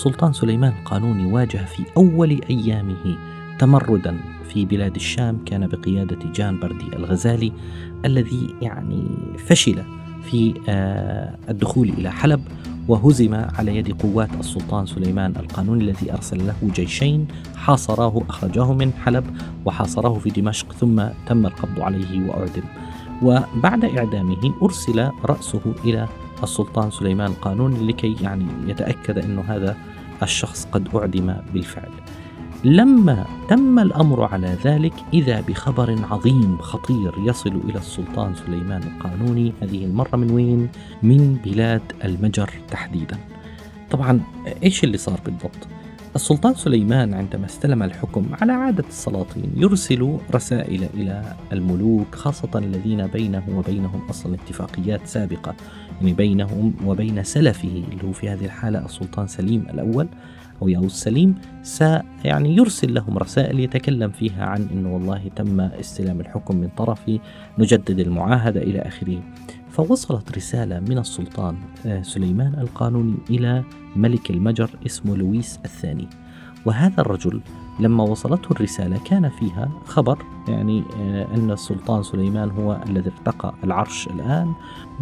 السلطان سليمان القانوني واجه في أول أيامه تمردا في بلاد الشام كان بقيادة جان بردي الغزالي الذي يعني فشل في آه، الدخول إلى حلب وهزم على يد قوات السلطان سليمان القانوني الذي أرسل له جيشين حاصراه أخرجاه من حلب وحاصراه في دمشق ثم تم القبض عليه وأعدم. وبعد إعدامه أرسل رأسه إلى السلطان سليمان القانوني لكي يعني يتأكد أن هذا الشخص قد أعدم بالفعل لما تم الأمر على ذلك إذا بخبر عظيم خطير يصل إلى السلطان سليمان القانوني هذه المرة من وين؟ من بلاد المجر تحديدا طبعا إيش اللي صار بالضبط؟ السلطان سليمان عندما استلم الحكم على عادة السلاطين يرسل رسائل إلى الملوك خاصة الذين بينه وبينهم أصلا اتفاقيات سابقة يعني بينهم وبين سلفه اللي هو في هذه الحالة السلطان سليم الأول أو ياوس سليم س يعني يرسل لهم رسائل يتكلم فيها عن أنه والله تم استلام الحكم من طرفي نجدد المعاهدة إلى آخره. فوصلت رسالة من السلطان آه، سليمان القانوني إلى ملك المجر اسمه لويس الثاني. وهذا الرجل لما وصلته الرسالة كان فيها خبر يعني آه، أن السلطان سليمان هو الذي ارتقى العرش الآن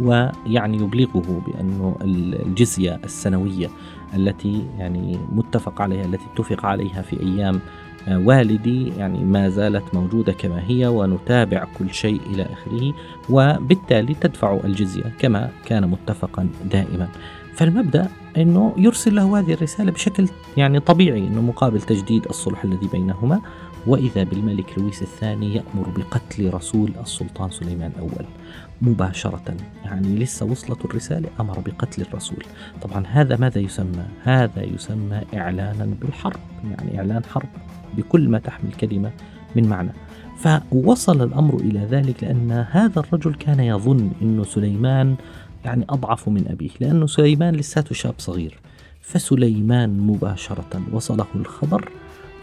ويعني يبلغه بأنه الجزية السنوية التي يعني متفق عليها التي اتفق عليها في أيام والدي يعني ما زالت موجودة كما هي ونتابع كل شيء إلى آخره وبالتالي تدفع الجزية كما كان متفقا دائما. فالمبدأ أنه يرسل له هذه الرسالة بشكل يعني طبيعي أنه مقابل تجديد الصلح الذي بينهما. وإذا بالملك لويس الثاني يأمر بقتل رسول السلطان سليمان الأول مباشرة يعني لسه وصلت الرسالة أمر بقتل الرسول. طبعا هذا ماذا يسمى؟ هذا يسمى إعلانا بالحرب يعني إعلان حرب. بكل ما تحمل كلمة من معنى. فوصل الأمر إلى ذلك لأن هذا الرجل كان يظن أن سليمان يعني أضعف من أبيه لأنه سليمان لساته شاب صغير. فسليمان مباشرة وصله الخبر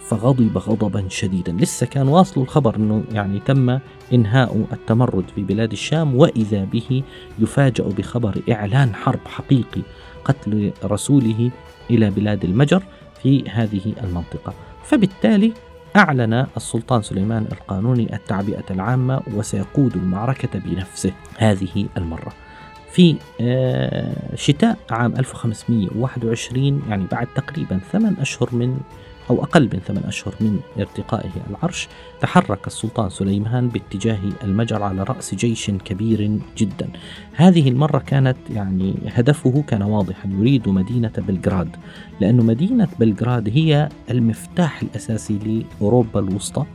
فغضب غضبا شديدا. لسه كان واصل الخبر أنه يعني تم إنهاء التمرد في بلاد الشام وإذا به يفاجأ بخبر إعلان حرب حقيقي قتل رسوله إلى بلاد المجر في هذه المنطقة. فبالتالي أعلن السلطان سليمان القانوني التعبئة العامة وسيقود المعركة بنفسه هذه المرة. في آه، شتاء عام 1521 يعني بعد تقريبا ثمان أشهر من أو أقل من ثمان أشهر من ارتقائه العرش تحرك السلطان سليمان باتجاه المجر على رأس جيش كبير جدا. هذه المرة كانت يعني هدفه كان واضحا يريد مدينة بلغراد لأن مدينة بلغراد هي المفتاح الأساسي لأوروبا الوسطى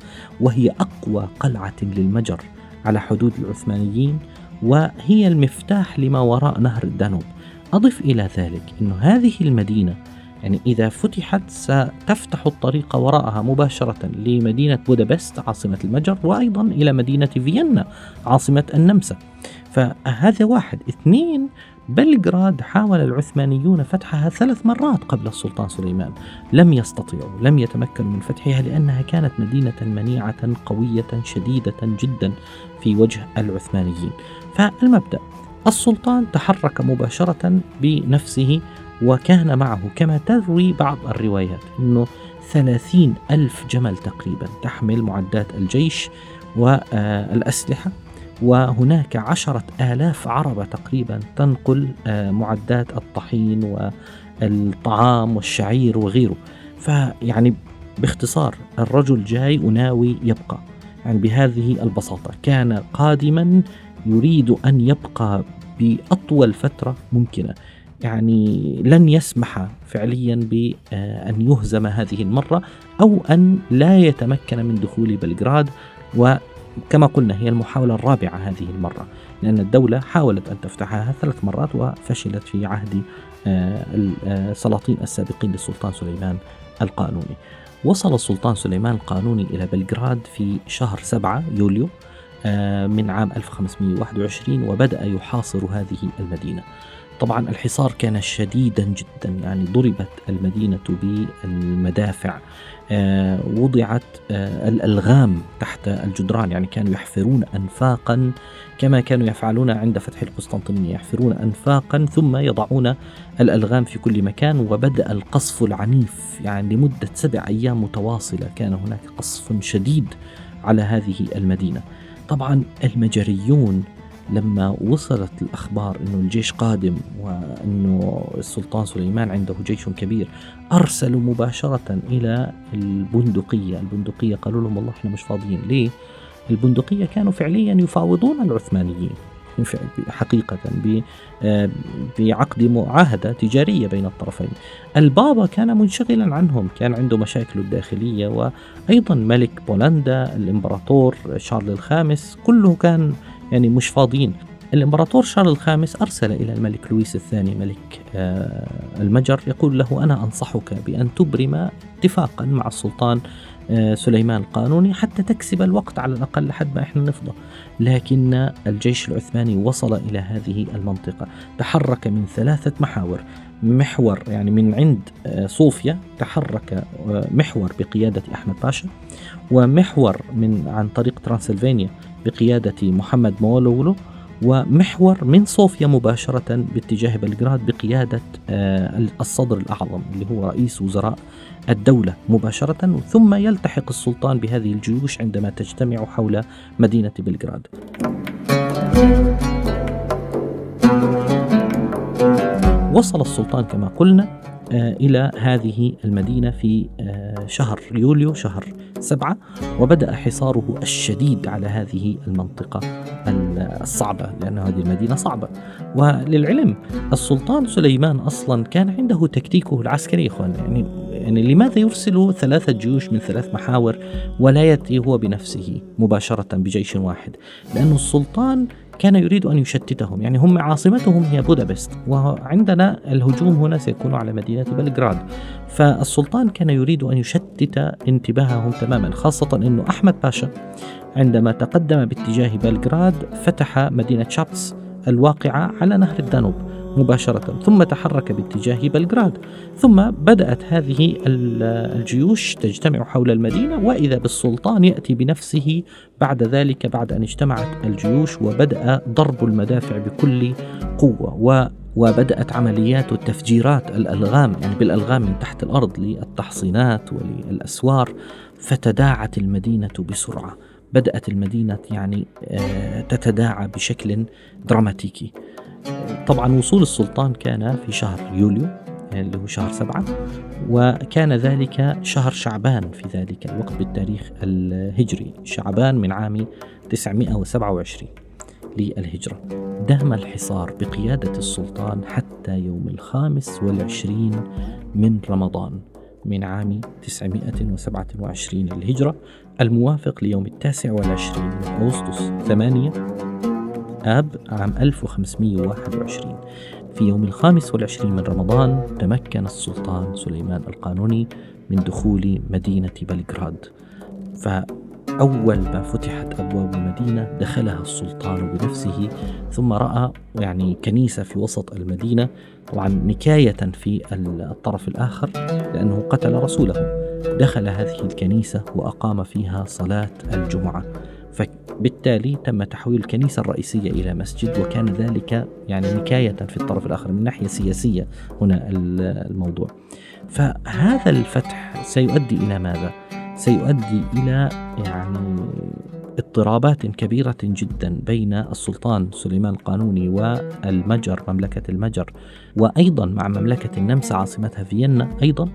وهي أقوى قلعة للمجر على حدود العثمانيين وهي المفتاح لما وراء نهر الدانوب. أضف إلى ذلك أن هذه المدينة يعني إذا فتحت ستفتح الطريق وراءها مباشرة لمدينة بودابست عاصمة المجر وأيضا إلى مدينة فيينا عاصمة النمسا. فهذا واحد. اثنين بلغراد حاول العثمانيون فتحها ثلاث مرات قبل السلطان سليمان. لم يستطيعوا لم يتمكنوا من فتحها لأنها كانت مدينة منيعة قوية شديدة جدا في وجه العثمانيين. فالمبدأ السلطان تحرك مباشرة بنفسه وكان معه كما تروي بعض الروايات أنه ثلاثين ألف جمل تقريبا تحمل معدات الجيش والأسلحة وهناك عشرة آلاف عربة تقريبا تنقل آه، معدات الطحين والطعام والشعير وغيره. فيعني باختصار الرجل جاي وناوي يبقى. يعني بهذه البساطة كان قادما يريد أن يبقى بأطول فترة ممكنة. يعني لن يسمح فعليا بأن يهزم هذه المرة أو أن لا يتمكن من دخول بلغراد وكما قلنا هي المحاولة الرابعة هذه المرة لأن الدولة حاولت أن تفتحها ثلاث مرات وفشلت في عهد السلاطين السابقين للسلطان سليمان القانوني. وصل السلطان سليمان القانوني إلى بلغراد في شهر سبعة يوليو من عام 1521 وبدأ يحاصر هذه المدينة. طبعا الحصار كان شديدا جدا يعني ضربت المدينة بالمدافع. آه، وضعت آه، الألغام تحت الجدران يعني كانوا يحفرون أنفاقا كما كانوا يفعلون عند فتح القسطنطينية يحفرون أنفاقا ثم يضعون الألغام في كل مكان وبدأ القصف العنيف يعني لمدة سبع أيام متواصلة كان هناك قصف شديد على هذه المدينة. طبعا المجريون لما وصلت الأخبار أنه الجيش قادم وأنه السلطان سليمان عنده جيش كبير أرسلوا مباشرة إلى البندقية. البندقية قالوا لهم والله إحنا مش فاضيين. ليه؟ البندقية كانوا فعليا يفاوضون العثمانيين حقيقة آه، بعقد معاهدة تجارية بين الطرفين. البابا كان منشغلا عنهم كان عنده مشاكل الداخلية وأيضا ملك بولندا الإمبراطور شارل الخامس كله كان يعني مش فاضيين. الإمبراطور شارل الخامس أرسل إلى الملك لويس الثاني ملك آه، المجر يقول له أنا أنصحك بأن تبرم اتفاقا مع السلطان آه، سليمان القانوني حتى تكسب الوقت على الأقل لحد ما إحنا نفضى. لكن الجيش العثماني وصل إلى هذه المنطقة. تحرك من ثلاثة محاور. محور يعني من عند آه، صوفيا تحرك محور بقيادة أحمد باشا ومحور من عن طريق ترانسلفانيا بقيادة محمد مولولو ومحور من صوفيا مباشرة باتجاه بلغراد بقيادة آه، الصدر الأعظم اللي هو رئيس وزراء الدولة مباشرة ثم يلتحق السلطان بهذه الجيوش عندما تجتمع حول مدينة بلغراد. وصل السلطان كما قلنا آه، إلى هذه المدينة في آه، شهر يوليو شهر سبعة وبدأ حصاره الشديد على هذه المنطقة الصعبة لأن هذه المدينة صعبة. وللعلم السلطان سليمان أصلا كان عنده تكتيكه العسكري إخوان يعني, يعني لماذا يرسل ثلاثة جيوش من ثلاث محاور ولا يأتي هو بنفسه مباشرة بجيش واحد؟ لأن السلطان كان يريد أن يشتتهم. يعني هم عاصمتهم هي بودابست وعندنا الهجوم هنا سيكون على مدينة بلغراد. فالسلطان كان يريد أن يشتت انتباههم تماما خاصة أنه أحمد باشا عندما تقدم باتجاه بلغراد فتح مدينة شابتس الواقعة على نهر الدانوب. مباشرة. ثم تحرك باتجاه بلغراد. ثم بدأت هذه الجيوش تجتمع حول المدينة وإذا بالسلطان يأتي بنفسه بعد ذلك بعد أن اجتمعت الجيوش وبدأ ضرب المدافع بكل قوة و وبدأت عمليات التفجيرات الألغام. يعني بالألغام من تحت الأرض للتحصينات وللأسوار فتداعت المدينة بسرعة. بدأت المدينة يعني آه، تتداعى بشكل دراماتيكي. طبعا وصول السلطان كان في شهر يوليو اللي هو شهر سبعة وكان ذلك شهر شعبان في ذلك الوقت بالتاريخ الهجري شعبان من عام 927 للهجرة. دام الحصار بقيادة السلطان حتى يوم الخامس والعشرين من رمضان من عام 927 للهجرة الموافق ليوم التاسع والعشرين من أغسطس. ثمانية آب عام 1521 في يوم الخامس والعشرين من رمضان تمكن السلطان سليمان القانوني من دخول مدينة بلغراد. فأول ما فتحت أبواب المدينة دخلها السلطان بنفسه ثم رأى يعني كنيسة في وسط المدينة طبعا نكاية في الطرف الآخر لأنه قتل رسوله. دخل هذه الكنيسة وأقام فيها صلاة الجمعة. فبالتالي تم تحويل الكنيسة الرئيسية إلى مسجد وكان ذلك يعني نكاية في الطرف الآخر من ناحية سياسية هنا الموضوع فهذا الفتح سيؤدي إلى ماذا؟ سيؤدي إلى يعني اضطرابات كبيرة جدا بين السلطان سليمان القانوني والمجر مملكة المجر وأيضا مع مملكة النمسا عاصمتها فيينا أيضا.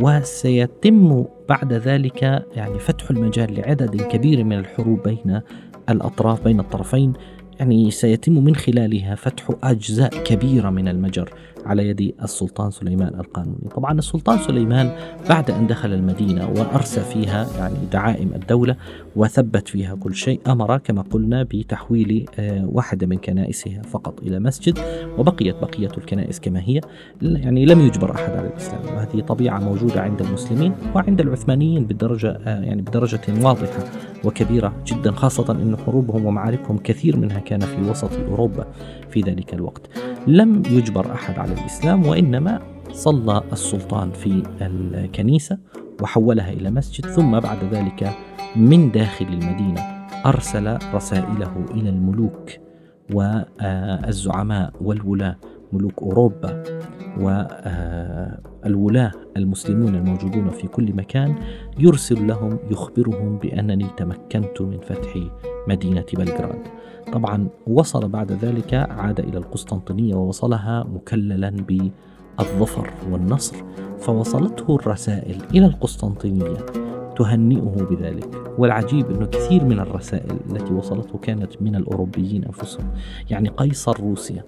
وسيتم بعد ذلك يعني فتح المجال لعدد كبير من الحروب بين الأطراف بين الطرفين. يعني سيتم من خلالها فتح أجزاء كبيرة من المجر. على يد السلطان سليمان القانوني. طبعا السلطان سليمان بعد أن دخل المدينة وأرسى فيها يعني دعائم الدولة وثبت فيها كل شيء أمر كما قلنا بتحويل آه، واحدة من كنائسها فقط إلى مسجد وبقيت بقية الكنائس كما هي. يعني لم يجبر أحد على الإسلام. وهذه طبيعة موجودة عند المسلمين وعند العثمانيين بدرجة آه، يعني بدرجة واضحة. وكبيرة جدا خاصة أن حروبهم ومعاركهم كثير منها كان في وسط أوروبا في ذلك الوقت. لم يجبر أحد على الإسلام وإنما صلى السلطان في الكنيسة وحولها إلى مسجد ثم بعد ذلك من داخل المدينة أرسل رسائله إلى الملوك والزعماء والولاة ملوك أوروبا. والولاة المسلمون الموجودون في كل مكان يرسل لهم يخبرهم بأنني تمكنت من فتح مدينة بلغراد. طبعا وصل بعد ذلك عاد إلى القسطنطينية ووصلها مكللا بالظفر والنصر فوصلته الرسائل إلى القسطنطينية تهنئه بذلك. والعجيب أنه كثير من الرسائل التي وصلته كانت من الأوروبيين أنفسهم. يعني قيصر روسيا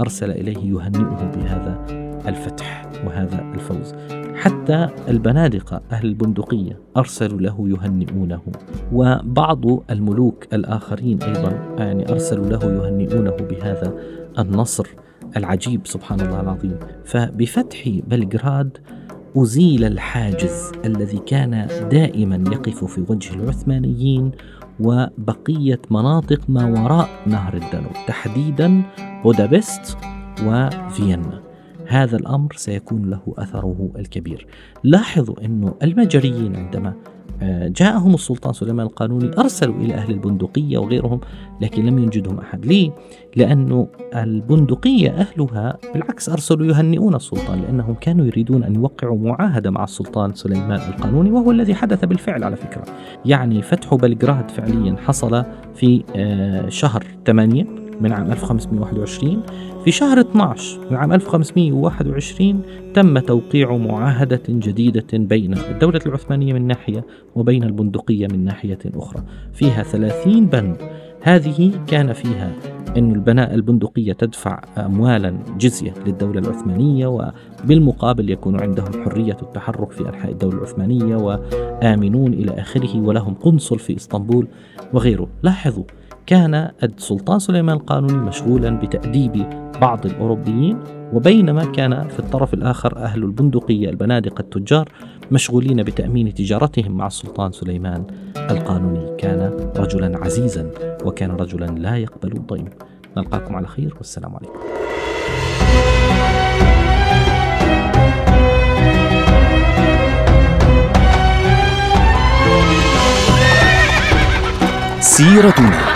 أرسل إليه يهنئه بهذا الفتح وهذا الفوز. حتى البنادقة أهل البندقية أرسلوا له يهنئونه وبعض الملوك الآخرين أيضا يعني أرسلوا له يهنئونه بهذا النصر العجيب سبحان الله العظيم. فبفتح بلغراد أزيل الحاجز الذي كان دائما يقف في وجه العثمانيين وبقية مناطق ما وراء نهر الدانوب تحديدا بودابست وفيينا. هذا الأمر سيكون له أثره الكبير. لاحظوا أن المجريين عندما آه، جاءهم السلطان سليمان القانوني أرسلوا إلى أهل البندقية وغيرهم لكن لم ينجدهم أحد. ليه؟ لأنه البندقية أهلها بالعكس أرسلوا يهنئون السلطان لأنهم كانوا يريدون أن يوقعوا معاهدة مع السلطان سليمان القانوني وهو الذي حدث بالفعل على فكرة. يعني فتح بلغراد فعليا حصل في آه، شهر 8 من عام 1521 في شهر 12 من عام 1521 تم توقيع معاهدة جديدة بين الدولة العثمانية من ناحية وبين البندقية من ناحية أخرى. فيها 30 بند. هذه كان فيها أن البناء البندقية تدفع أموالا جزية للدولة العثمانية وبالمقابل يكون عندهم حرية التحرك في أنحاء الدولة العثمانية وآمنون إلى آخره ولهم قنصل في إسطنبول وغيره. لاحظوا كان السلطان سليمان القانوني مشغولا بتأديب بعض الأوروبيين وبينما كان في الطرف الآخر أهل البندقية البنادق التجار مشغولين بتأمين تجارتهم مع السلطان سليمان القانوني. كان رجلا عزيزا وكان رجلا لا يقبل الضيم. نلقاكم على خير والسلام عليكم. سيرتنا.